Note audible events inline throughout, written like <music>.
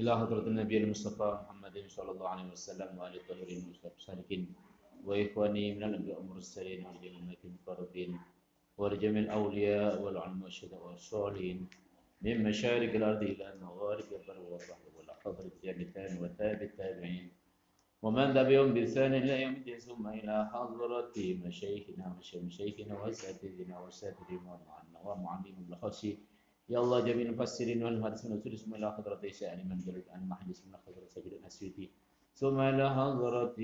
إلى حضرة النبي المصطفى محمد صلى الله عليه وسلم وآل الطاهرين المصطفين وإخواني من الأنبياء المرسلين والجميع المقربين ولجميع الأولياء والعلماء والشهداء والصالحين من مشارق الأرض إلى مغارب البر والبحر والحضر الجانتان وتابع التابعين ومن تبعهم بإحسان إلى يوم الدين ثم إلى حضرة مشايخنا ومشايخنا وأساتذتنا وأساتذتنا ومعلمين الخشي يا الله جميع المفسرين والمحدثين والسلف ثم إلى حضرة سائر من جلد عن محدث من حضرة سبيل الأسيوطي ثم إلى حضرة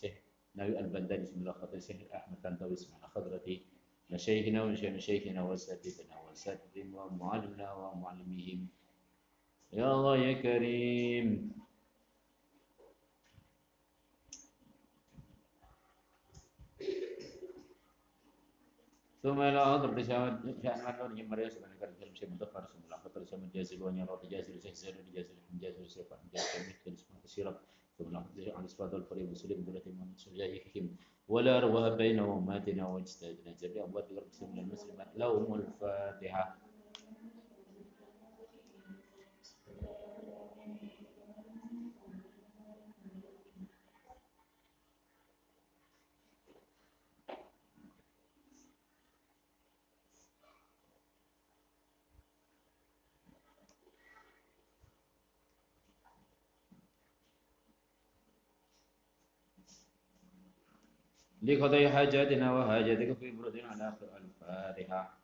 شيخ نبي البنداني ثم إلى حضرة شيخ أحمد تنتوي ثم إلى حضرة مشايخنا ومشايخنا وأساتذتنا وأساتذتنا ومعلمنا ومعلميهم. يا الله يا كريم. ثم إلى أضرب لشأن من نور مريس بن كرم كرم شيء مدفر ثم لا خطر لا خطر الفريق ولا لقضي حاجاتنا وحاجاتك في برد على آخر الفاتحة.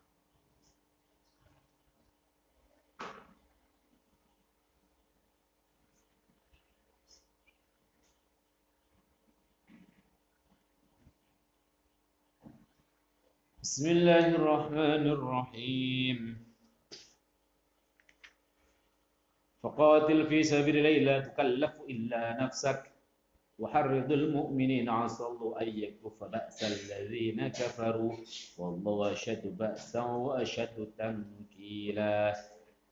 بسم الله الرحمن الرحيم. فقاتل في سبيل الله لا تكلف إلا نفسك. وحرض المؤمنين عسى الله أن يكف بأس الذين كفروا. والله أشد بأسا وأشد تنكيلا.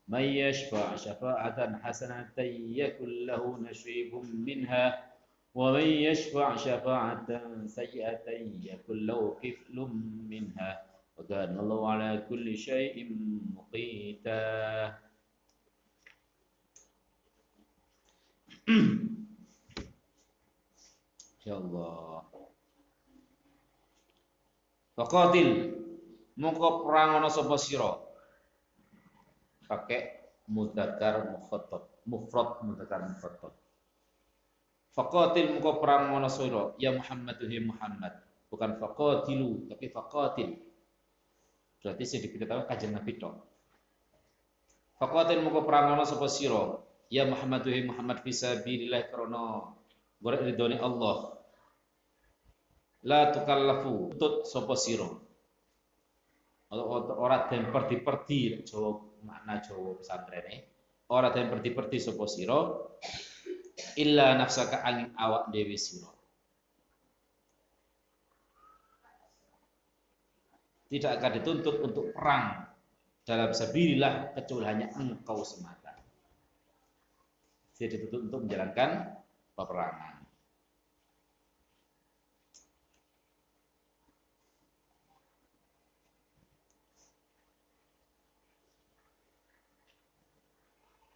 من يشفع شفاعة حسنة يكن له نشيب منها. ومن يشفع شفاعة سيئة يكن له كفل منها. وكان الله على كل شيء مقيتا. <clears throat> Ya Allah. Faqatil mongko perang ana sapa sira. Pakai mudzakkar mukhatab, mufrad mudzakkar mukhatab. Faqatil mongko perang ana sira ya Muhammad ya Muhammad. Bukan faqatilu tapi faqatil. Berarti sing diberitahu kajian Nabi tok. Faqatil mongko perang ana sapa sira ya Muhammad ya Muhammad fisabilillah karena golek ridhone Allah la tukallafu tut sapa sira ora den perdi-perdi Jawa makna Jawa pesantrene ora den perdi-perdi sapa sira illa nafsaka angin awak dewi sira tidak akan dituntut untuk perang dalam sabilillah kecuali hanya engkau semata. Tidak dituntut untuk menjalankan peperangan.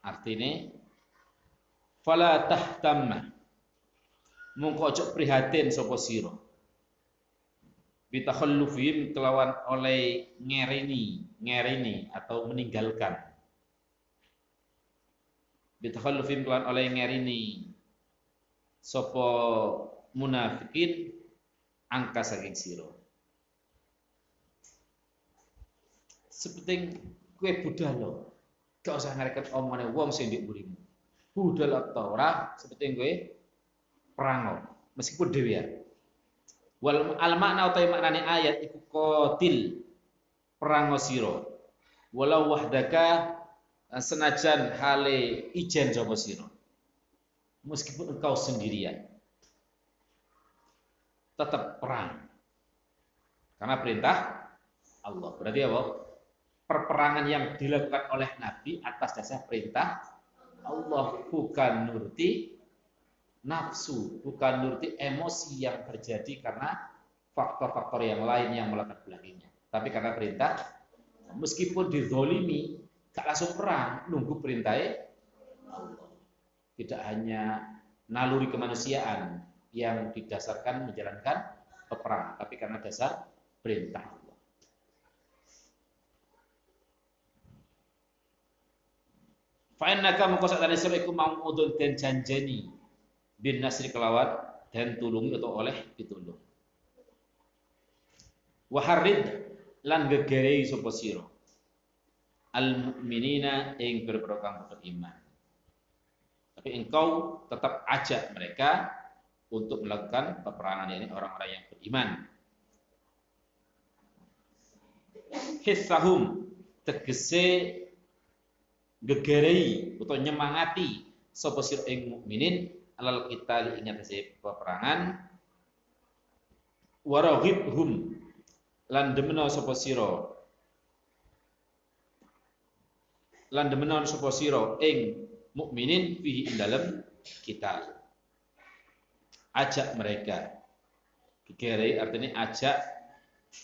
Artinya fala tahtamma. Mungko ojo prihatin sapa sira. Bitakhallufihim kelawan oleh ngerini ngerini atau meninggalkan. Bitakhallufihim kelawan oleh ngerini sapa munafikin angka saking sira. Seperti kue budal Gak usah ngareket omongane wong sing ndek mburimu. Budal atau ora seperti gue perang meskipun dhewe ya. Wal al makna utawi maknane ayat iku qatil perang sira. Walau wahdaka senajan hale ijen sapa sira. Meskipun engkau sendirian. Tetap perang. Karena perintah Allah. Berarti apa? Perperangan yang dilakukan oleh Nabi atas dasar perintah Allah bukan nuruti nafsu, bukan nuruti emosi yang terjadi karena faktor-faktor yang lain yang melatar belakanginya. Tapi karena perintah, meskipun dizolimi, gak langsung perang, nunggu perintahnya Allah. Tidak hanya naluri kemanusiaan yang didasarkan menjalankan peperangan, tapi karena dasar perintah Allah. Fa'innaka mengkosak dari surah iku ma'udun dan janjani bin nasri kelawat dan tulungi atau oleh ditulung. Waharid lan gegerei sapa sira al mukminina ing berboro kang beriman. Tapi engkau tetap ajak mereka untuk melakukan peperangan ini orang-orang yang beriman. Hissahum tegese gegerei atau nyemangati sapa sira ing mukminin alal kita ingat peperangan. Waraghibhum lan demeno sapa sira. Lan demeno sapa sira ing mukminin fihi ing kita ajak mereka. Kikere artinya ajak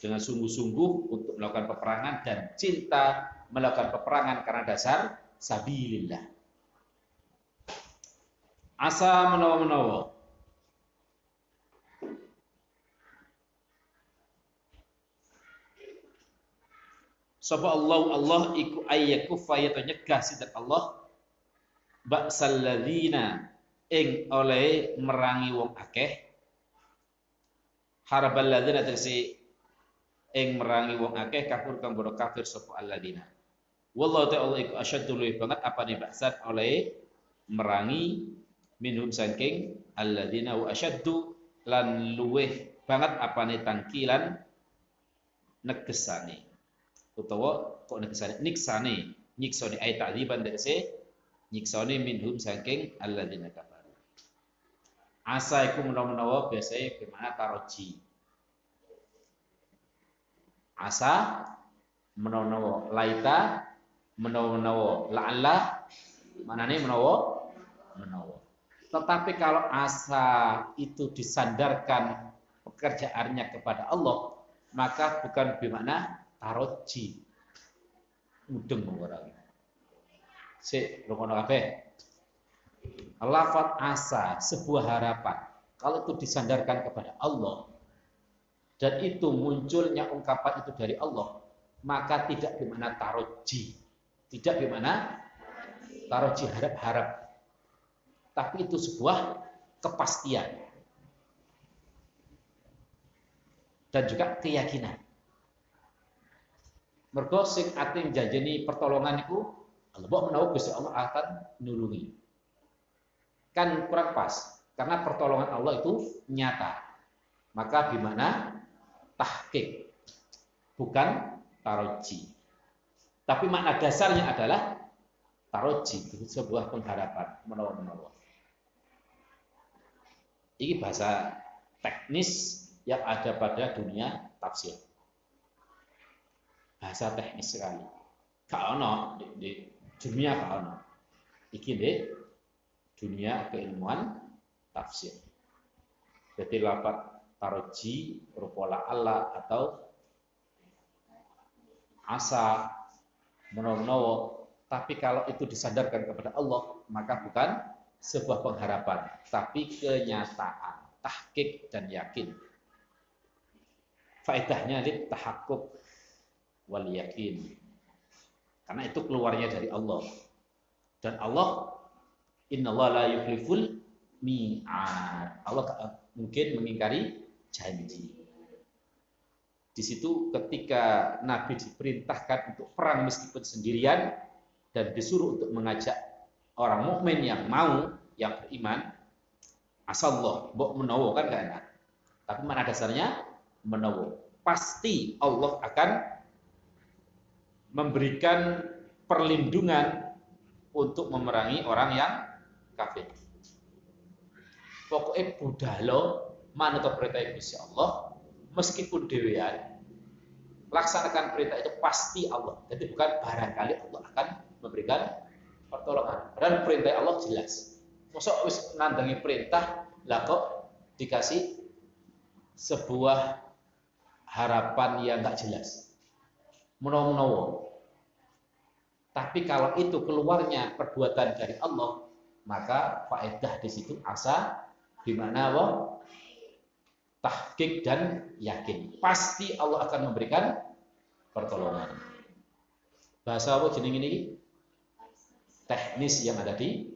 dengan sungguh-sungguh untuk melakukan peperangan dan cinta melakukan peperangan karena dasar sabilillah. Asa menawa-menawa. Sapa Allah Allah iku ayyakuffa ya nyegah sidat Allah. Ba'sal ladzina ing oleh merangi wong akeh. Harabal ladzina tegese ing merangi wong akeh kafir kang bodo kafir sapa alladzina wallahu ta'ala iku asyaddu luwih banget apa nih ba'san oleh merangi minhum saking alladzina wa asyaddu lan luwih banget apa nih tangkilan negesane. Utawa kok negesane? Niksane nyiksane ay ta'dziban tegese nyiksane minhum saking alladzina kafaru. Asa iku menawa-menawa biasanya gimana taroji? Asa menawa laita menawa-menawa. La'alla manane menawa? Menawa. Tetapi kalau asa itu disandarkan pekerjaannya kepada Allah maka bukan bermakna taroji. Mudeng orang si rungono kabeh. Lafat asa sebuah harapan. Kalau itu disandarkan kepada Allah dan itu munculnya ungkapan itu dari Allah maka tidak gimana taroji tidak gimana taroji harap-harap tapi itu sebuah kepastian dan juga keyakinan Mergo sing ate janjeni pertolongan iku Allah menawa Gusti Allah akan nulungi. Kan kurang pas karena pertolongan Allah itu nyata. Maka gimana? Tahqiq. Bukan taroji. Tapi makna dasarnya adalah taroji, sebuah pengharapan menawa-menawa. Ini bahasa teknis yang ada pada dunia tafsir bahasa teknis sekali. Gak ono di, di dunia gak ono. Iki di dunia keilmuan tafsir. Jadi lapat taroji, rupola Allah atau asa menawa tapi kalau itu disadarkan kepada Allah maka bukan sebuah pengharapan tapi kenyataan tahkik dan yakin faedahnya di tahakuk wal yakin. Karena itu keluarnya dari Allah. Dan Allah Allah la yukhliful mi'ad. Allah mungkin mengingkari janji. Di situ ketika Nabi diperintahkan untuk perang meskipun sendirian dan disuruh untuk mengajak orang mukmin yang mau, yang beriman, asallah, mbok menowo kan gak enak. Tapi mana dasarnya? Menowo. Pasti Allah akan memberikan perlindungan untuk memerangi orang yang kafir. Pokoknya budalo manut perintah Gusti Allah meskipun dewean laksanakan perintah itu pasti Allah. Jadi bukan barangkali Allah akan memberikan pertolongan. Dan perintah Allah jelas. Masa wis nandangi perintah lah kok dikasih sebuah harapan yang nggak jelas. Menawa-menawa Tapi kalau itu keluarnya perbuatan dari Allah, maka faedah di situ asa di mana Allah tahqiq dan yakin. Pasti Allah akan memberikan pertolongan. Bahasa apa jeneng ini? Teknis yang ada di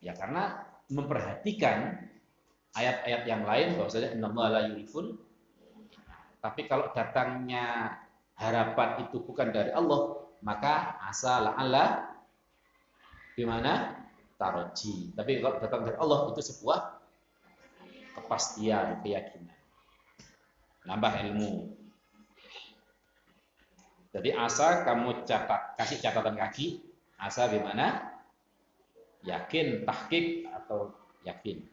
Ya karena memperhatikan ayat-ayat yang lain bahwasanya innallaha la tapi kalau datangnya harapan itu bukan dari Allah, maka asa la'alla gimana? Taroji. Tapi kalau datang dari Allah itu sebuah kepastian, keyakinan. Nambah ilmu. Jadi asa kamu catat, kasih catatan kaki. Asa gimana? Yakin, tahkik atau yakin.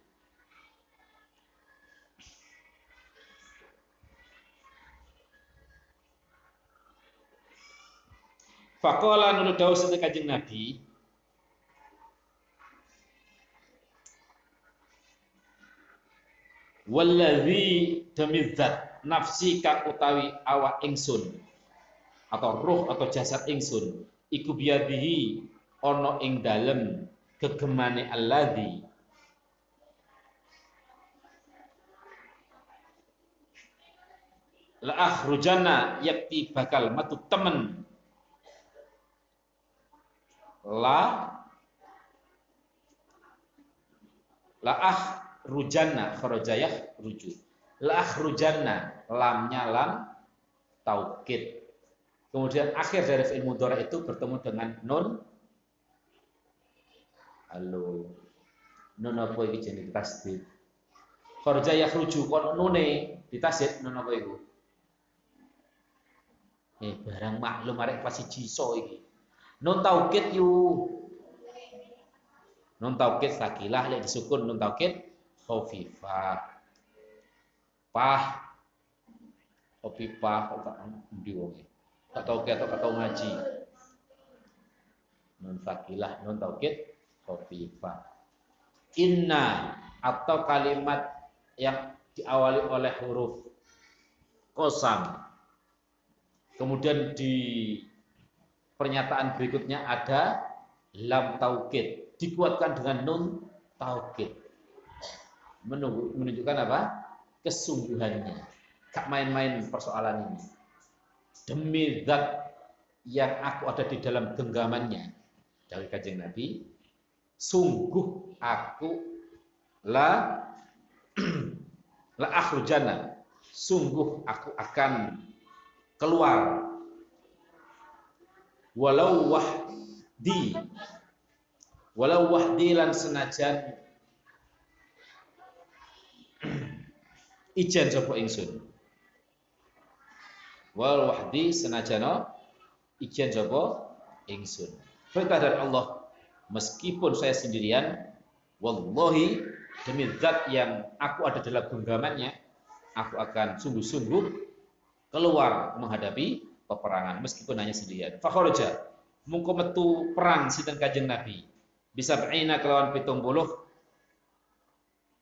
Fakola nulu sedek kajeng Nabi. Walladhi demidzat nafsi kang utawi awak ingsun atau ruh atau jasad ingsun iku biadihi ono ing dalem gegemane alladhi la akhrujana yakti bakal matu temen. La la ah rujanna kharajayah ruju. La ah rujanna lamnya lam taukid. Kemudian akhir dari fi'il mudhari itu bertemu dengan nun. Halo. Nun apa iki jenenge tasdid? Kharajayah ruju. Kon nune ditasdid nun apa iku? Eh barang maklum arek pasti jiso iki. Nun taukid yu. Nun taukid sakilah lek disukun nun taukid khafifah. Pah. Khafifah kok tak endi wong e. Tak atau kata ngaji. Nun sakilah nun taukid khafifah. Inna atau kalimat yang diawali oleh huruf kosam kemudian di pernyataan berikutnya ada lam taukid dikuatkan dengan nun taukid menunjukkan apa? Kesungguhannya. Gak main-main persoalan ini. Demi zat yang aku ada di dalam genggamannya dari kajeng Nabi sungguh aku la <clears throat> la akhrujana. Sungguh aku akan keluar. Walau wahdi walau wahdi lan senajan ijen sapa ingsun walau wahdi senajan ijen sapa ingsun perintah dari Allah meskipun saya sendirian wallahi demi zat yang aku ada dalam genggamannya aku akan sungguh-sungguh keluar menghadapi peperangan meskipun hanya sendirian. Fakharaja mungko metu perang sinten Kanjeng Nabi. Bisa beina kelawan pitung puluh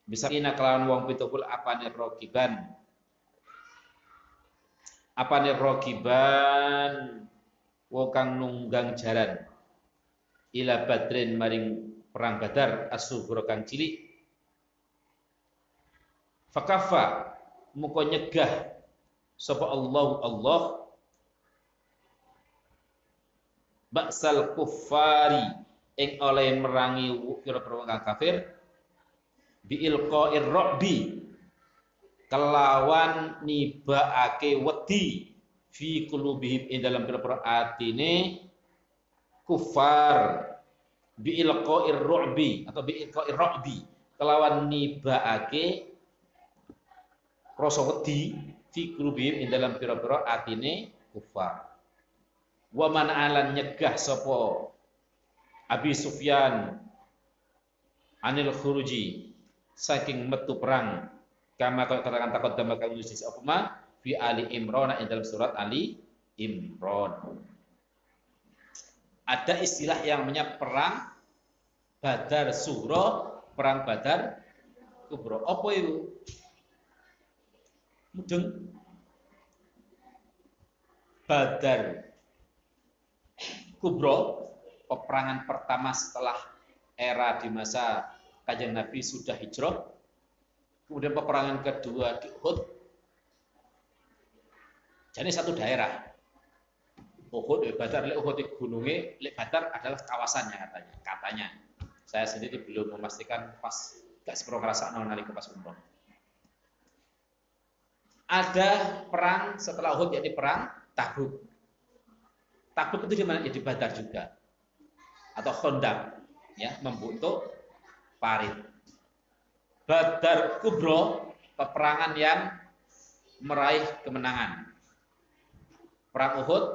bisa ina kelawan wong pitung puluh apa nih rokiban apa nih rokiban wong kang nunggang jalan. Ila badrin maring perang badar asubro kang cilik. Fakafa muko nyegah sapa Allah Allah. Baksal kuffari ing oleh merangi kira-kira kafir bi ilqa'ir rabbi kelawan nibaake wedi fi qulubihim ing dalam kira-kira atine kufar. Bi ilqa'ir rabbi atau bi ilqa'ir rabbi kelawan nibaake rasa wedi fi qulubihim ing dalam kira-kira atine kufar. Wa man alan nyegah sapa? Abi Sufyan anil khuruji saking metu perang. Kama katakan takut dalam kang nulis apa fi Ali Imran ing dalam surat Ali Imran. Ada istilah yang namanya perang Badar Suro perang Badar Kubro. Apa itu? Mudeng. Badar Kubro, peperangan pertama setelah era di masa kajian Nabi sudah hijrah. Kemudian peperangan kedua di Uhud. Jadi satu daerah. Uhud, Badar, lek Uhud gunungnya, lek Badar adalah kawasannya katanya. Katanya. Saya sendiri belum memastikan pas gak seperti ngerasa nalika pas umroh. Ada perang setelah Uhud yaitu perang Tabuk. Tabuk itu di mana? Ya, di Badar juga. Atau Khandaq ya, membentuk parit. Badar Kubro, peperangan yang meraih kemenangan. Perang Uhud,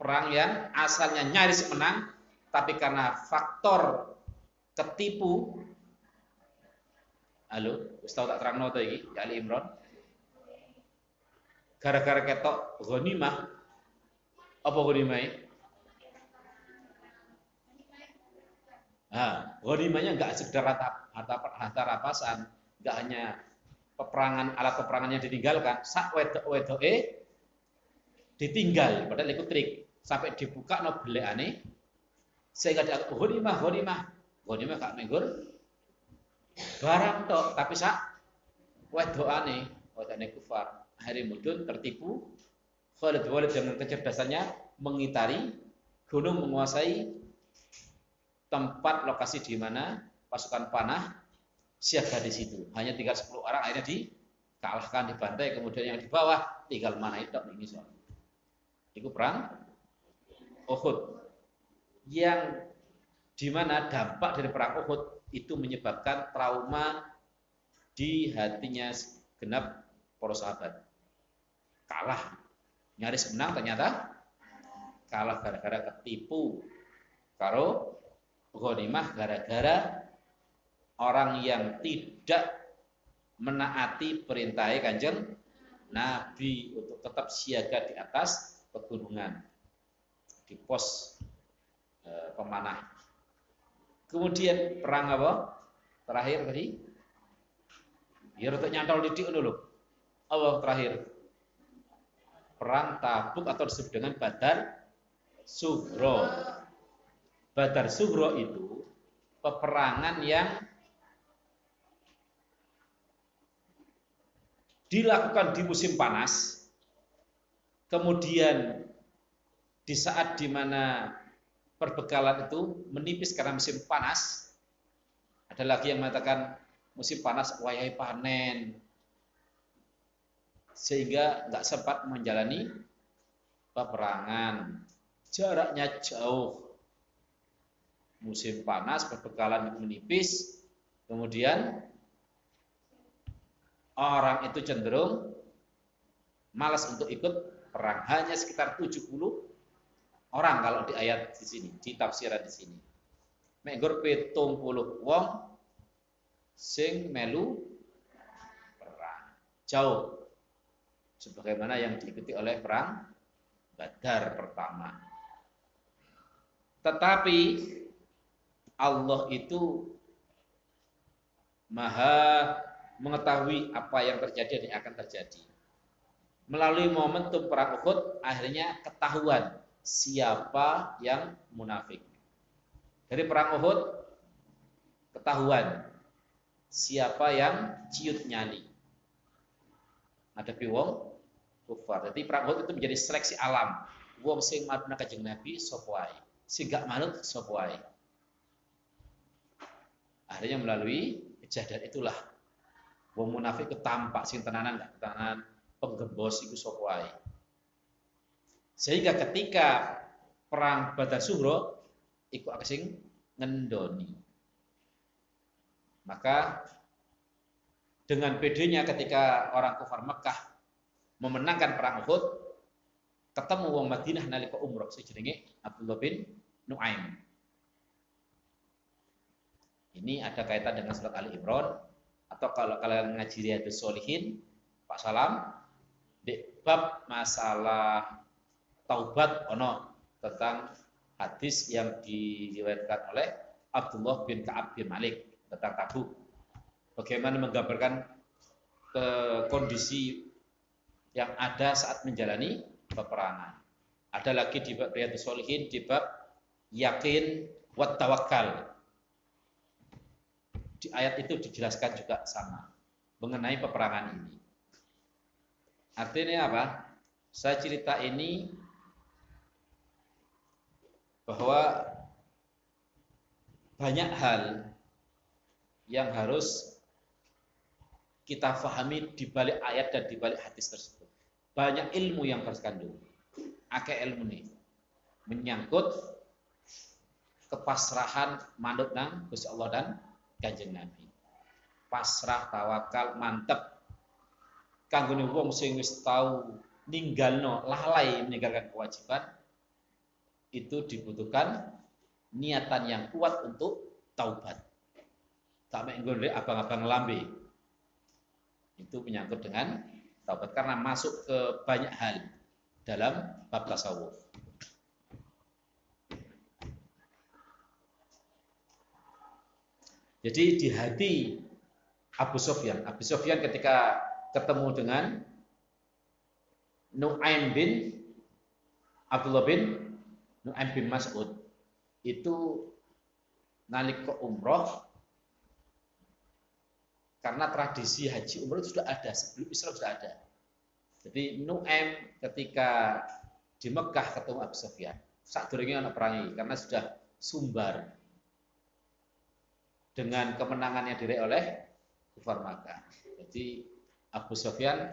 perang yang asalnya nyaris menang, tapi karena faktor ketipu Halo, wis tau tak terangno to iki, ya Ali Imron. Gara-gara ketok ghanimah apa ghanimah? Nah, ghanimahnya enggak sekedar harta, harta, harta rapasan, enggak hanya peperangan alat peperangannya ditinggalkan, sak wedok-wedoke ditinggal padahal ikut trik. Sampai dibuka no belekane sehingga dia ghanimah ghanimah. Ghanimah gak menggur. Barang tok tapi sak wedokane wedokane kufar. Akhirnya mudun tertipu. Khalid Walid dengan kecerdasannya mengitari gunung menguasai tempat lokasi di mana pasukan panah siaga di situ. Hanya tinggal 10 orang akhirnya dikalahkan, dibantai, kemudian yang di bawah tinggal mana itu ini soal. Itu perang Uhud. Yang di mana dampak dari perang Uhud itu menyebabkan trauma di hatinya genap para sahabat. Kalah, nyaris menang ternyata kalah gara-gara ketipu karo ghanimah gara-gara orang yang tidak menaati perintah kanjeng Nabi untuk tetap siaga di atas pegunungan di pos e, pemanah Kemudian perang apa? Terakhir tadi. Biar untuk nyantol didik dulu. Allah terakhir. Perang Tabuk atau disebut dengan Badar Sugro. Badar Sugro itu peperangan yang dilakukan di musim panas, kemudian di saat di mana perbekalan itu menipis karena musim panas. Ada lagi yang mengatakan musim panas wayai panen. Sehingga nggak sempat menjalani peperangan. Jaraknya jauh. Musim panas, perbekalan menipis. Kemudian orang itu cenderung malas untuk ikut perang. Hanya sekitar 70 orang kalau di ayat di sini, di tafsiran di sini. Menggur petung puluh wong sing melu perang. Jauh. Sebagaimana yang diikuti oleh perang Badar pertama. Tetapi Allah itu maha mengetahui apa yang terjadi dan akan terjadi. Melalui momentum perang Uhud akhirnya ketahuan siapa yang munafik. Dari perang Uhud ketahuan siapa yang ciut nyali. Ada wong kufar. Jadi perang Uhud itu menjadi seleksi alam. Wong sing maduna kajeng Nabi sapa Sing gak manut sapa Akhirnya melalui kejadian itulah wong munafik ketampak sing tenanan gak tenanan penggembos iku sapa sehingga ketika perang Badar Suhro ikut asing ngendoni. Maka dengan bedanya ketika orang kufar Mekah memenangkan perang Uhud, ketemu wong Madinah nalika umroh sejenenge Abdullah bin Nuaim. Ini ada kaitan dengan surat Ali Imran atau kalau kalian ngaji Riyadhus Solihin, Pak Salam, di bab masalah taubat ono tentang hadis yang diriwayatkan oleh Abdullah bin Ka'ab bin Malik tentang tabuk. Bagaimana menggambarkan ke kondisi yang ada saat menjalani peperangan. Ada lagi di bab Riyadhus Shalihin di bab yakin wat tawakal. Di ayat itu dijelaskan juga sama mengenai peperangan ini. Artinya apa? Saya cerita ini bahwa banyak hal yang harus kita fahami di balik ayat dan di balik hadis tersebut. Banyak ilmu yang harus kandung akeh ilmu nih menyangkut kepasrahan manut nang Gusti Allah dan Kanjeng Nabi. Pasrah tawakal mantep kanggone wong sing wis tau ninggalno lalai meninggalkan kewajiban itu dibutuhkan niatan yang kuat untuk taubat. Tak mek abang-abang lambe. Itu menyangkut dengan taubat karena masuk ke banyak hal dalam bab tasawuf. Jadi di hati Abu Sofyan, Abu Sofyan ketika ketemu dengan Nu'aim bin Abdullah bin Nu'aim bin Mas'ud. Itu nalik ke umroh. Karena tradisi haji umroh sudah ada sebelum Islam sudah ada. Jadi Nu'em ketika di Mekah ketemu Abu Sufyan, saat anak perangi karena sudah sumbar dengan kemenangan yang diraih oleh kufar Makkah. Jadi Abu Sufyan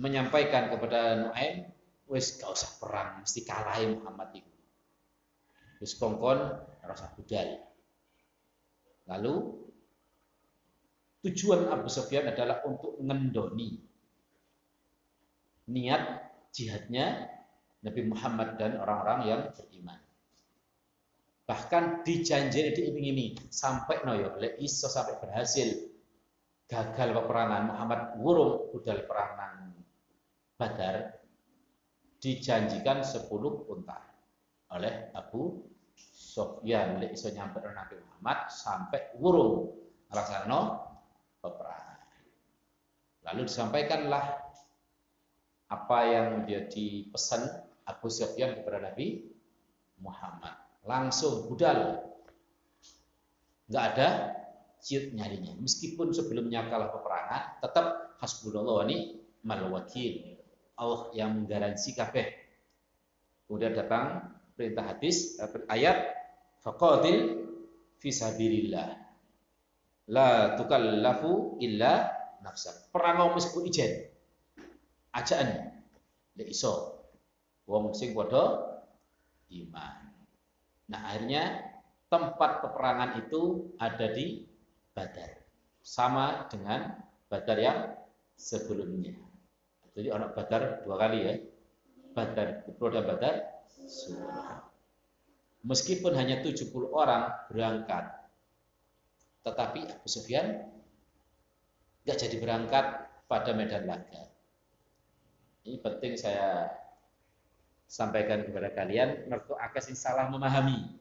menyampaikan kepada Nu'aim, wis gak usah perang, mesti kalahin Muhammad itu. Wis kongkon rasa budal. Lalu tujuan Abu Sufyan adalah untuk mengendoni niat jihadnya Nabi Muhammad dan orang-orang yang beriman. Bahkan dijanjini diiming-iming sampai noyo oleh iso sampai berhasil. Gagal peperangan Muhammad wurung budal perangan Badar. Dijanjikan 10 unta oleh Abu Sofyan. Oleh iso nyampe Nabi Muhammad sampai wurung. Alasan peperangan. Lalu disampaikanlah apa yang menjadi pesan Abu Sufyan kepada Nabi Muhammad. Langsung budal. Nggak ada ciut nyarinya. Meskipun sebelumnya kalah peperangan, tetap hasbunallah ini mal wakil. Allah yang menggaransi kabeh. Kemudian datang perintah hadis ayat faqatil fi sabilillah. La tukallafu illa nafsak. Perang meskipun ijen ajaan lek iso wong sing padha iman. Nah, akhirnya tempat peperangan itu ada di Badar. Sama dengan Badar yang sebelumnya. Jadi anak Badar dua kali ya. Badar Kubro Badar Sughra. Meskipun hanya 70 orang berangkat, tetapi Abu Sufyan nggak jadi berangkat pada medan laga. Ini penting saya sampaikan kepada kalian, mertu akas salah memahami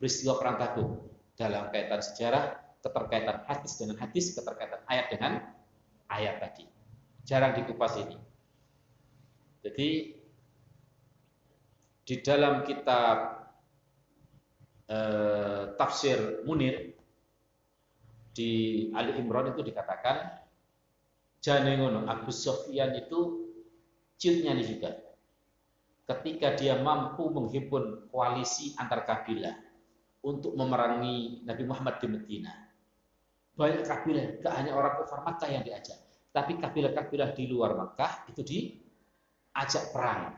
peristiwa perang Tabuk dalam kaitan sejarah, keterkaitan hadis dengan hadis, keterkaitan ayat dengan ayat tadi. Jarang dikupas ini. Jadi di dalam kitab eh, tafsir Munir di Ali Imran itu dikatakan Janengono Abu Sofyan itu Cirinya ini juga. Ketika dia mampu menghimpun koalisi antar kabilah untuk memerangi Nabi Muhammad di Medina. Banyak kabilah, gak hanya orang kafir Makkah yang diajak, tapi kabilah-kabilah di luar Makkah itu diajak perang.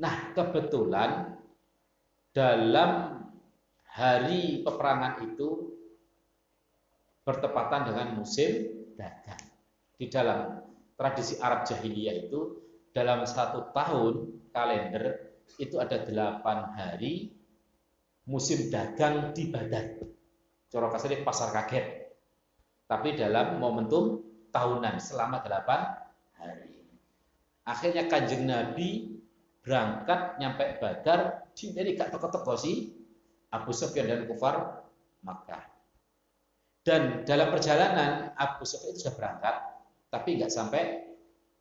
Nah, kebetulan dalam hari peperangan itu bertepatan dengan musim dagang. Di dalam tradisi Arab jahiliyah itu dalam satu tahun kalender itu ada delapan hari musim dagang di Badar. Coro kasarnya pasar kaget. Tapi dalam momentum tahunan selama delapan hari. Akhirnya kanjeng Nabi berangkat nyampe Badar jadi gak teko-teko sih Abu Sufyan dan Kufar Makkah. Dan dalam perjalanan Abu Sufyan itu sudah berangkat tapi nggak sampai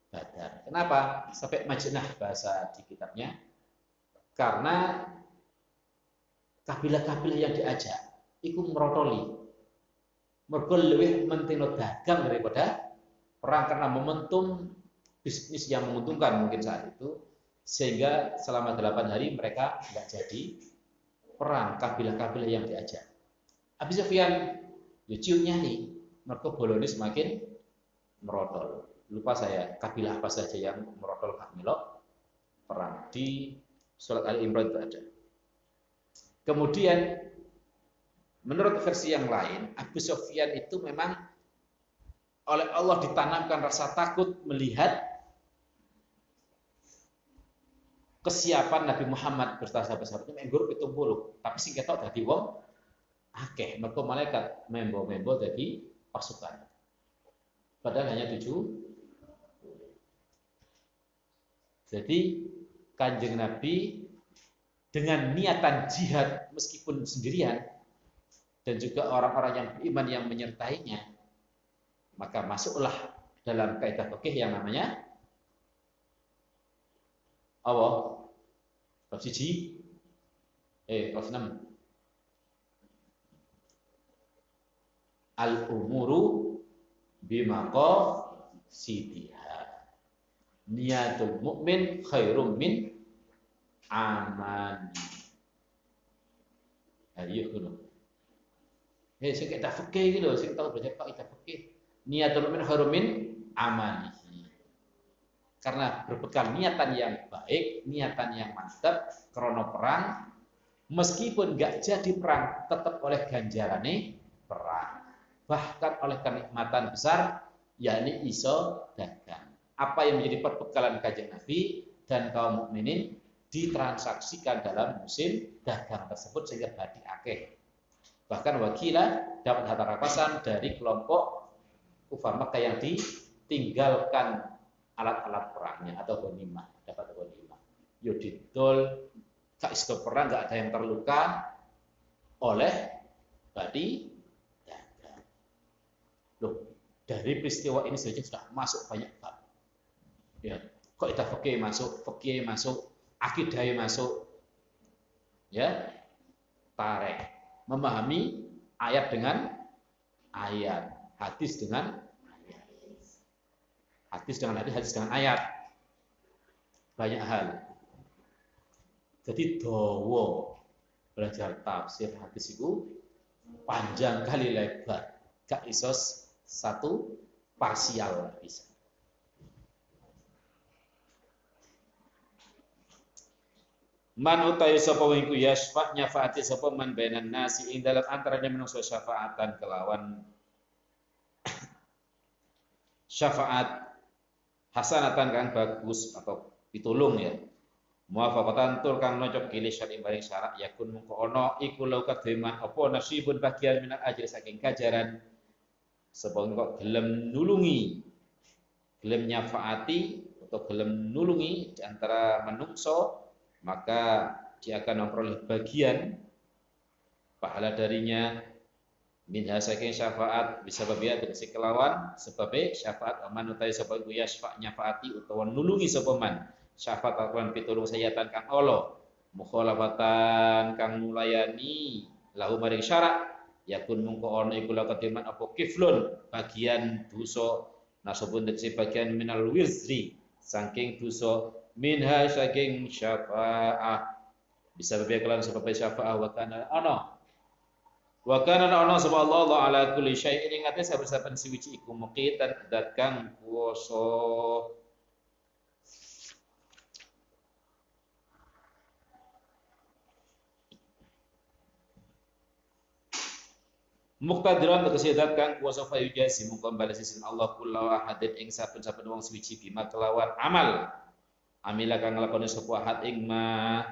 Badar. Kenapa? Sampai majnah bahasa di kitabnya. Karena kabilah-kabilah yang diajak itu merotoli. Mergo lebih mentino dagang daripada perang karena momentum bisnis yang menguntungkan mungkin saat itu sehingga selama delapan hari mereka nggak jadi perang kabilah-kabilah yang diajak. Abi Sufyan lucunya nih, mereka boloni semakin merotol. Lupa saya kabilah apa saja yang merotol Kak Milo perang di surat Ali Imran itu ada. Kemudian menurut versi yang lain, Abu Sufyan itu memang oleh Allah ditanamkan rasa takut melihat kesiapan Nabi Muhammad beserta sahabat-sahabatnya menggur pitung puluh. Tapi sing ketok dadi wong akeh. Mergo malaikat membo-membo dadi pasukan. Padahal hanya tujuh. Jadi kanjeng Nabi dengan niatan jihad meskipun sendirian dan juga orang-orang yang beriman yang menyertainya maka masuklah dalam kaidah fikih yang namanya apa? Bab siji eh bab 6 Al umuru bimaqa sidiha Niatul mukmin khairum min aman. Ayo kuno. Eh sing kita fikih iki lho, sing tau belajar kaidah fikih. Niatul mukmin khairum min amani karena berbekal niatan yang baik, niatan yang mantap, krono perang, meskipun gak jadi perang, tetap oleh ganjarane perang. Bahkan oleh kenikmatan besar, yakni iso dagang. Apa yang menjadi perbekalan kajian Nabi dan kaum mukminin ditransaksikan dalam musim dagang tersebut sehingga badi akeh. Bahkan wakilah dapat harta rapasan dari kelompok kufar Makkah yang ditinggalkan alat-alat perangnya atau ghanimah, dapat didol gak isto perang gak ada yang terluka oleh tadi dagang. Loh, dari peristiwa ini saja sudah masuk banyak bab. Ya, kok itu fikih masuk, fikih masuk, akidah masuk. Ya, tareh memahami ayat dengan ayat, hadis dengan Hadis dengan hadis, hadis dengan ayat. Banyak hal. Jadi dowo belajar tafsir hadis itu panjang kali lebar. Gak isos satu parsial bisa. Man utai sapa wing ku yasfa nyafaati sapa man bainan nasi ing dalam antaranya menungso syafaatan kelawan <coughs> syafaat hasanatan kang bagus atau pitulung ya. Muwafaqatan tur kang nocok kili syar'i bareng syarak yakun mungko ono iku lau kademan apa nasibun bagian minal ajri saking kajaran. Sebab kok gelem nulungi gelem nyafaati atau gelem nulungi antara menungso maka dia akan memperoleh bagian pahala darinya. Minha saking syafaat bisa babia tegese kelawan sebab syafaat aman utai sebab ku yasfa nyafaati utawa nulungi sapa syafaat akan pitulung sayatan kang Allah. Mukhalafatan kang nulayani lahu maring syarak. Yakun mungko ana iku la apa kiflun bagian dosa. Nasabun tegese bagian minal wizri saking dosa minha saking syafaat bisa babia kelawan sebab syafaat wa kana ana Wa kana ana sapa Allah Allah ala kulli syai'in ing ate saben-saben siwiji iku muqitan dat kang kuwasa. Muktadiran tegese dat kang kuwasa fa yujasi mungko bales sisin Allah kullu ahadin ing saben-saben wong suwiji bima kelawan amal. Amila kang nglakoni sapa ahad ing ma.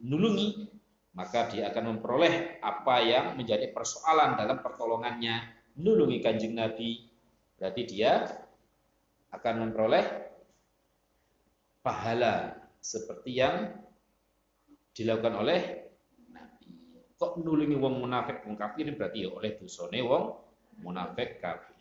Nulungi maka dia akan memperoleh apa yang menjadi persoalan dalam pertolongannya. Nulungi kanjeng Nabi. Berarti dia akan memperoleh pahala seperti yang dilakukan oleh Nabi. Kok nulungi wong munafik? Wong kafir berarti ya oleh dosane wong munafik kafir.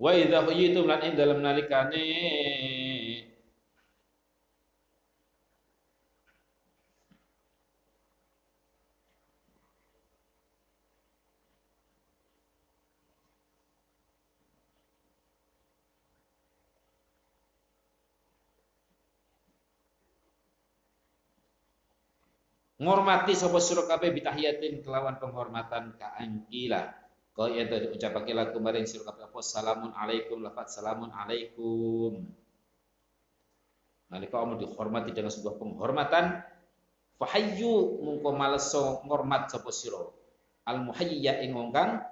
Wa idza huyitum lan ing dalam nalikane ngormati sapa sira kabeh bitahiyatin kelawan penghormatan ka angkila kau yang tadi ucapake lagu maring sira kabeh apa salamun alaikum lafat salamun alaikum. Nalika kamu dihormati dengan sebuah penghormatan. Fahayyu mungko maleso ngormat sapa sira. Al muhayya ing wong kang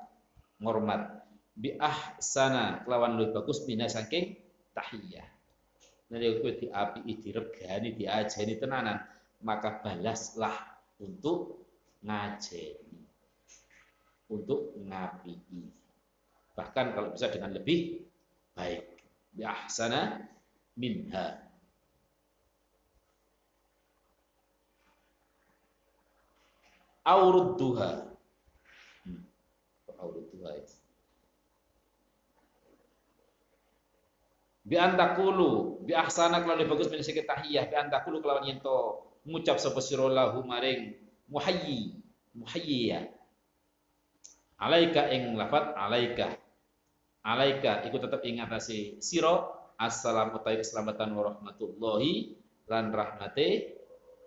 ngormat. Bi ahsana kelawan luwih bagus bina saking tahiyah. Nanti kowe diapi, diregani, diajeni tenanan, maka balaslah untuk ngajeni, untuk ngapii. Bahkan kalau bisa dengan lebih baik. Bi ahsana minha. Aurudduha. Hmm. Aurudduha itu. Bi antakulu, bi ahsana kalau lebih bagus min tahiyah, bi antakulu kelawan yento ngucap sapa sira lahu maring muhayyi muhayyiya alaika ing lafat alaika. Alaika iku tetep ing atase sira assalamu utawi keselamatan wa rahmatullahi lan rahmate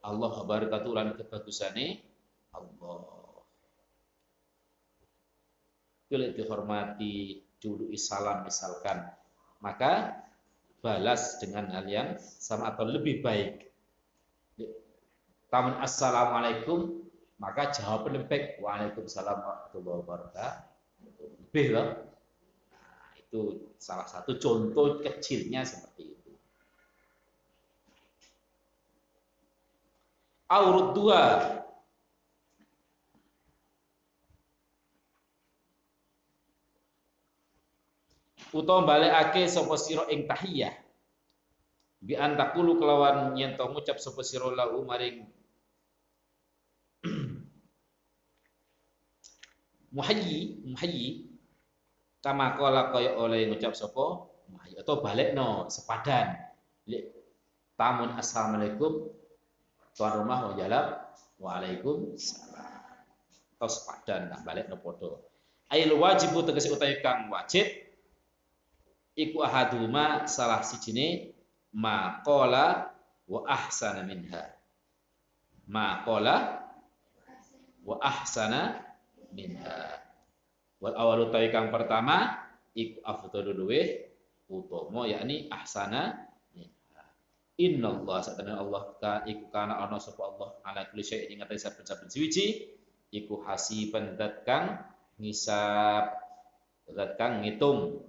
Allah barakatuh lan kebagusane Allah. Bila dihormati dulu salam misalkan. Maka balas dengan hal yang sama atau lebih baik. Taman assalamualaikum maka jawab lembek waalaikumsalam warahmatullahi wabarakatuh. Lebih loh. Nah, itu salah satu contoh kecilnya seperti itu. Aurut dua. Utawa balekake sapa sira ing tahiyah. Bi antakulu kelawan yen to ngucap sapa sira lahu maring muhayyi muhayyi. Kama kala kaya oleh ngucap sapa? Muhayyi. Atau no sepadan. Tamun assalamualaikum. Tuan rumah mau jawab waalaikumsalam. Atau sepadan nah no podo. Ail wajib tegese utawi kang wajib. Iku ahaduma salah sijine maqala wa ahsana minha. Maqala wa ahsana minha. Wal awalu kang pertama iku afdalu luweh utama yakni ahsana minha. Allah satana Allah ka iku kana ana sapa Allah ala kulli syai'in ing atase saben-saben suci iku hasiban zat kang ngisap zat kang ngitung.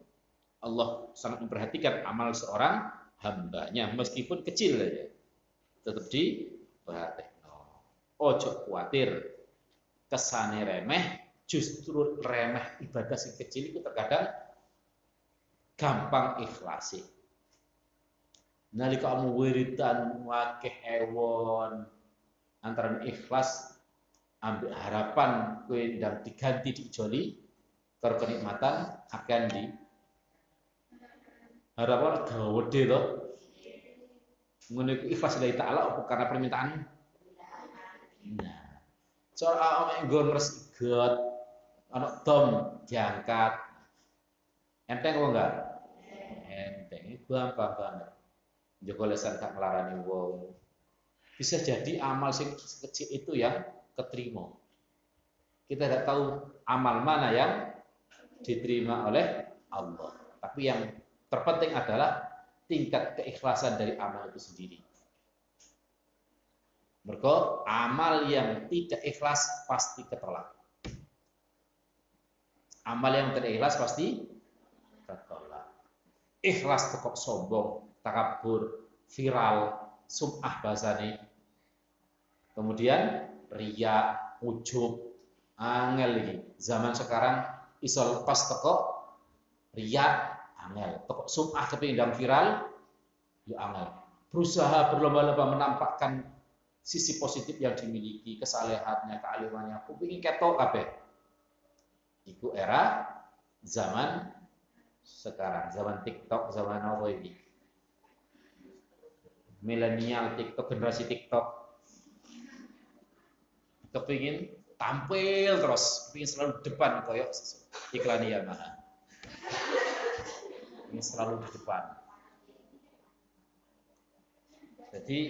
Allah sangat memperhatikan amal seorang hambanya meskipun kecil saja tetap diperhatikan. Ojo khawatir kesane remeh, justru remeh ibadah sing kecil itu terkadang gampang ikhlasi. Nalika kamu wiridan wakeh ewon antara ikhlas ambil harapan kue dan diganti dijoli karo kenikmatan akan di harapan gawede to. Ngono ikhlas dari taala karena permintaan? Nah Soal ame nggon resget ana dom diangkat. Enteng apa enggak? Enteng. Gampang banget. Joko lesan gak melarani wong. Bisa jadi amal sing kecil itu yang keterima. Kita tidak tahu amal mana yang diterima oleh Allah. Tapi yang terpenting adalah tingkat keikhlasan dari amal itu sendiri. Mereka amal yang tidak ikhlas pasti ketolak. Amal yang tidak ikhlas pasti ketolak. Ikhlas tekok sombong, takabur, viral, sum'ah bahasane. Kemudian ria, ujub, angel lagi. Zaman sekarang iso lepas tekok ria, angel. Tekok sum'ah kepingin viral, ya angel. Berusaha berlomba-lomba menampakkan sisi positif yang dimiliki, kesalehannya, kealimannya, aku ingin ketok kabeh. Iku era zaman sekarang, zaman TikTok, zaman apa ini? Milenial TikTok, generasi TikTok. Kepingin tampil terus, kepingin selalu depan koyok iklan Yamaha. Ini selalu di depan. Jadi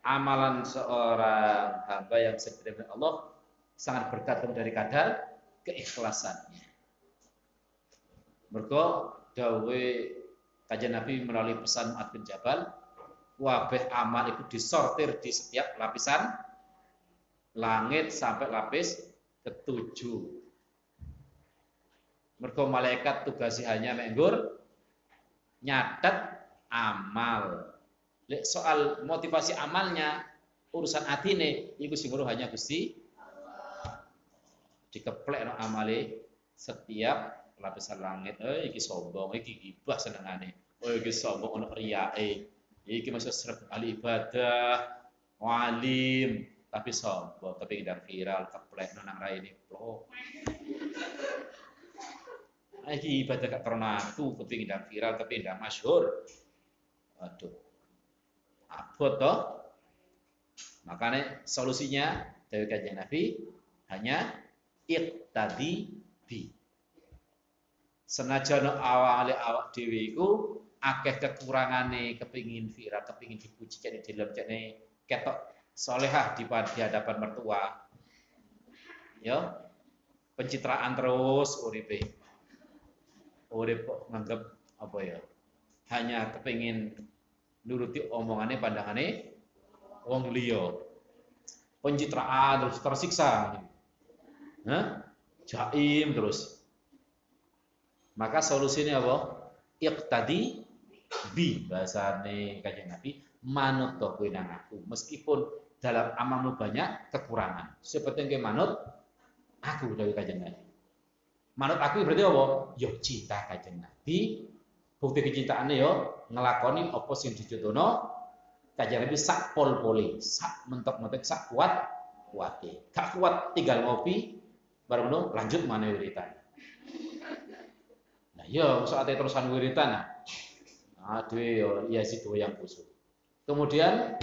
amalan seorang hamba yang diterima Allah sangat bergantung dari kadar keikhlasannya. Mergo dawe kajian Nabi melalui pesan Mu'ad bin Jabal, wabeh amal itu disortir di setiap lapisan langit sampai lapis ketujuh. Mergo malaikat tugasnya hanya menggur nyatet amal. Soal motivasi amalnya, urusan atine, iku sing hanya Gusti dikeplek no amale setiap lapisan langit. Eh iki sombong, iki gibah senengane. Oh iki sombong ono riyae. Iki masuk seret ahli ibadah, walim, tapi sombong, tapi tidak viral, keplek no nang raine. Oh. Iki ibadah gak karena aku, tapi tidak viral, tapi tidak masyhur. Waduh. Toh. Makanya solusinya dari kajian Nabi hanya it tadi bi. Senajan awale awak dhewe iku akeh kekurangane kepingin viral, kepingin dipuji jadi dalam jadi ketok solehah di, di hadapan mertua. Ya, pencitraan terus uripe. Urip nganggep apa ya? Hanya kepingin nuruti omongannya pandangannya wong liya. Pencitraan terus tersiksa. Hah? Jaim terus. Maka solusinya apa? Iqtadi bi bahasane kanjeng Nabi manut to kowe aku meskipun dalam amalmu banyak kekurangan. Seperti yang manut aku dari kanjeng Nabi. Manut aku berarti apa? Yo cinta kanjeng Nabi, bukti kecintaannya yo ngelakoni apa sing dicontohno kajian Nabi sak pol poli, sak mentok-mentok sak kuat kuate. Gak kuat tinggal ngopi baru ngono lanjut mana wiritan. Nah, yo ate terusan wiritan nah. Aduh yo iya sih yang busuk. Kemudian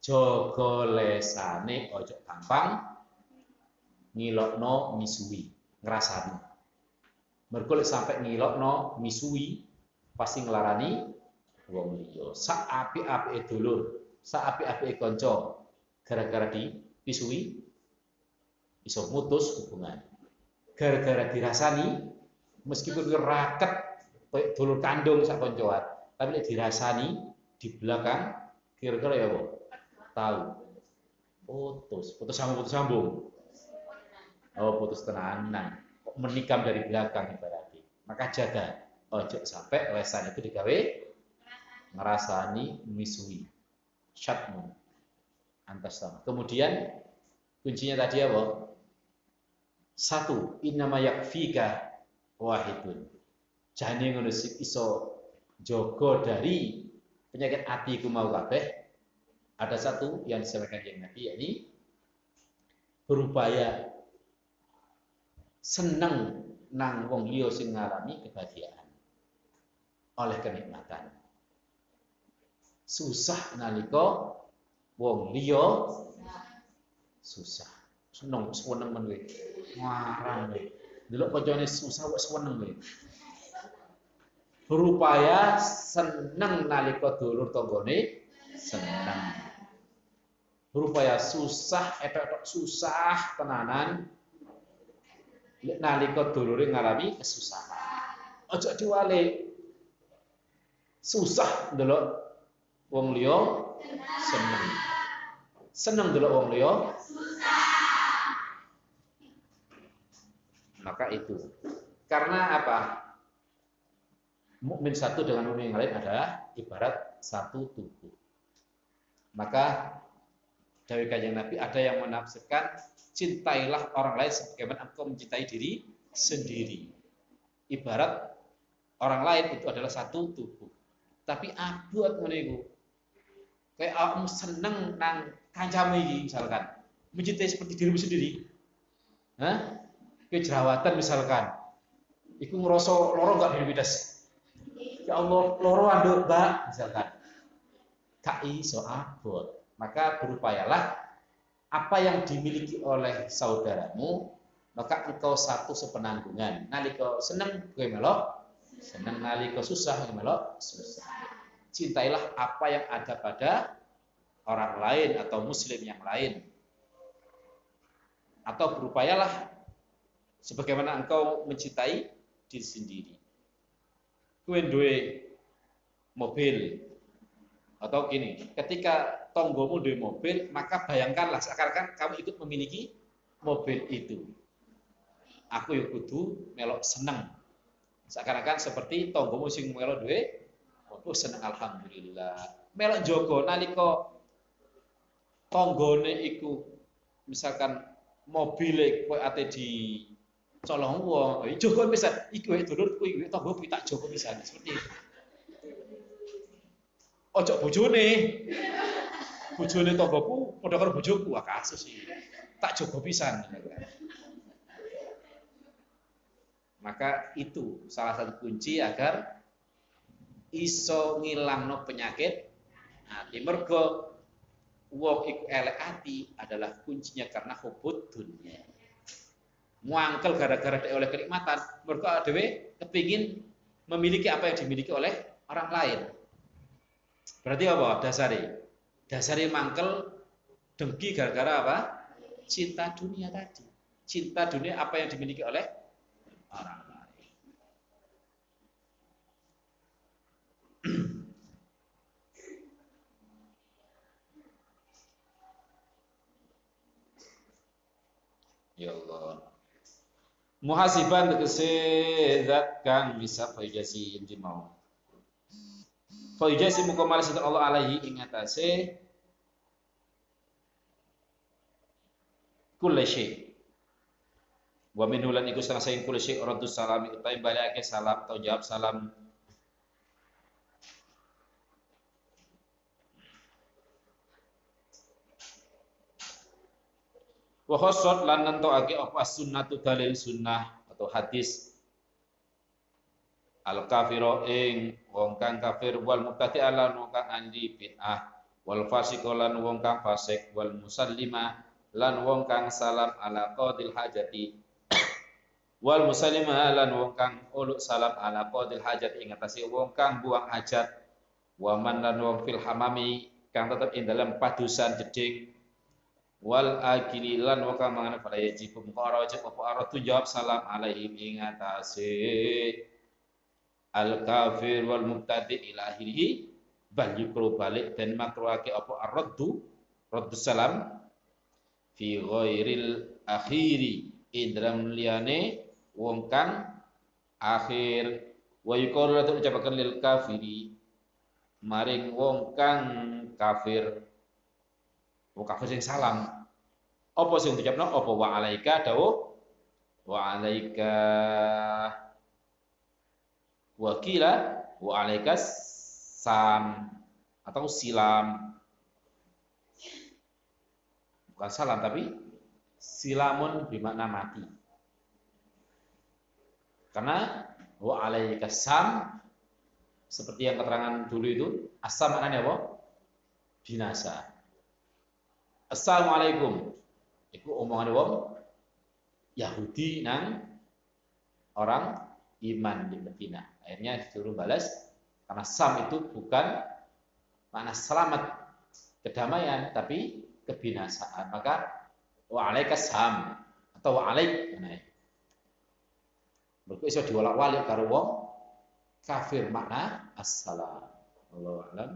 jogo lesane ojo gampang ngilokno misui, ngrasani. Mergo sampai ngilokno misui pasti ngelarani wong liya. Sak apik-apike dulur, sak apik-apike kanca gara-gara dipisui iso mutus hubungan. Gara-gara dirasani meskipun raket kayak dulur kandung sak kancoan, tapi nek dirasani di belakang kira-kira ya apa? Tahu. Putus, putus sambung, putus sambung. Oh, putus tenanan. Kok menikam dari belakang ibaratnya. Maka jaga ojo sampai lesan itu digawe ngerasani misui syatmu. Antas kemudian kuncinya tadi apa? Satu innama yakfika wahidun. Jane ngono iso jogo dari penyakit hati ku mau kabeh. Ada satu yang disampaikan yang Nabi yakni berupaya seneng nang wong liya sing ngalami kebahagiaan. Oleh kenikmatan. Susah nalika wong liya susah. Seneng seneng men kowe. Ngarang kowe. Delok kancane susah kok seneng kowe. Berupaya seneng nalika dulur tanggane seneng. Berupaya susah, etok-etok susah tenanan nalika dulure ngalami kesusahan. Ojo diwalik susah ndelok wong liya seneng. Seneng ndelok wong liya Maka itu. Karena apa? Mukmin satu dengan mukmin yang lain adalah ibarat satu tubuh. Maka dari kajian Nabi ada yang menafsirkan cintailah orang lain sebagaimana engkau mencintai diri sendiri. Ibarat orang lain itu adalah satu tubuh. Tapi abot ngene iku. Kayak awakmu seneng nang kancamu iki misalkan. Mencintai seperti dirimu sendiri. Hah? Kejerawatan misalkan. Iku ngerasa loro enggak diri bidas. Ya Allah, loro anduk, Mbak, misalkan. Gak iso abot. Maka berupayalah apa yang dimiliki oleh saudaramu, maka engkau satu sepenanggungan. Nalika seneng gue melok, seneng nalika susah gue melok, susah cintailah apa yang ada pada orang lain atau muslim yang lain. Atau berupayalah sebagaimana engkau mencintai diri sendiri. Kue duwe mobil atau gini, ketika tonggomu duwe mobil, maka bayangkanlah seakan-akan kamu ikut memiliki mobil itu. Aku yuk kudu melok seneng. Seakan-akan seperti tonggomu sing melok duwe Oh seneng alhamdulillah. Melok jogo nalika tanggane iku misalkan mobil kowe ate di colong wong, jogo pisan iku wae dulur kuwi tanggo kuwi tak jogo pisan seperti itu. Ojo bojone. Bojone tanggoku padha karo bojoku, wah kasus iki. Tak jogo pisan. Maka itu salah satu kunci agar iso ngilangno penyakit hati. Mergo wong iku elek ati adalah kuncinya karena hubud dunia. Muangkel gara-gara dia oleh kenikmatan, mergo dhewe kepingin memiliki apa yang dimiliki oleh orang lain. Berarti apa dasari? Dasari mangkel dengki gara-gara apa? Cinta dunia tadi. Cinta dunia apa yang dimiliki oleh orang Ya Allah. Muhasiban tegese zat kang bisa faijasi inti mau. Faijasi muka malas Allah alaihi ing atase kulli syai. Wa min hulan iku setengah saing kulli syai radus salam utawi balake salam atau jawab salam Wa khassat lan nentokake apa? Sunnatu dalil sunnah atau hadis. Al kafiro ing wong kang kafir wal mubtadi ala wong kang andi bid'ah wal fasik lan wong kang fasik wal musallima lan wong kang salam ala qadil hajati wal musallima lan wong kang uluk salam ala qadil hajat. Ing atase wong kang buang hajat wa man lan wong fil hamami kang tetep ing dalam padusan jeding wal akili lan wa kama ngana pada yajib muqara wajib apa aratu jawab salam alaihim ing atase. Al kafir wal mubtadi ila akhirih bal yukru balik dan makruhake apa? Arraddu. Raddu salam. Fi ghairil akhiri. Indram liyane wong kang akhir. Wa yuqalu ucapaken lil kafiri. Maring wong kang kafir Kafir sing salam. Apa sing diucapno? Apa wa alaika dawuh wa alaika wakila wa alaika sam atau silam. Bukan salam tapi silamun bermakna mati. Karena wa alaika sam seperti yang keterangan dulu itu asam maknanya apa? Binasa. Assalamualaikum. Iku omongan wong Yahudi nang orang iman di Medina. Akhirnya disuruh balas karena sam itu bukan makna selamat kedamaian tapi kebinasaan. Maka wa alaikas sam atau wa alaik nah, Mereka iso diwolak-walik karo wong kafir makna assalam. Allahu a'lam.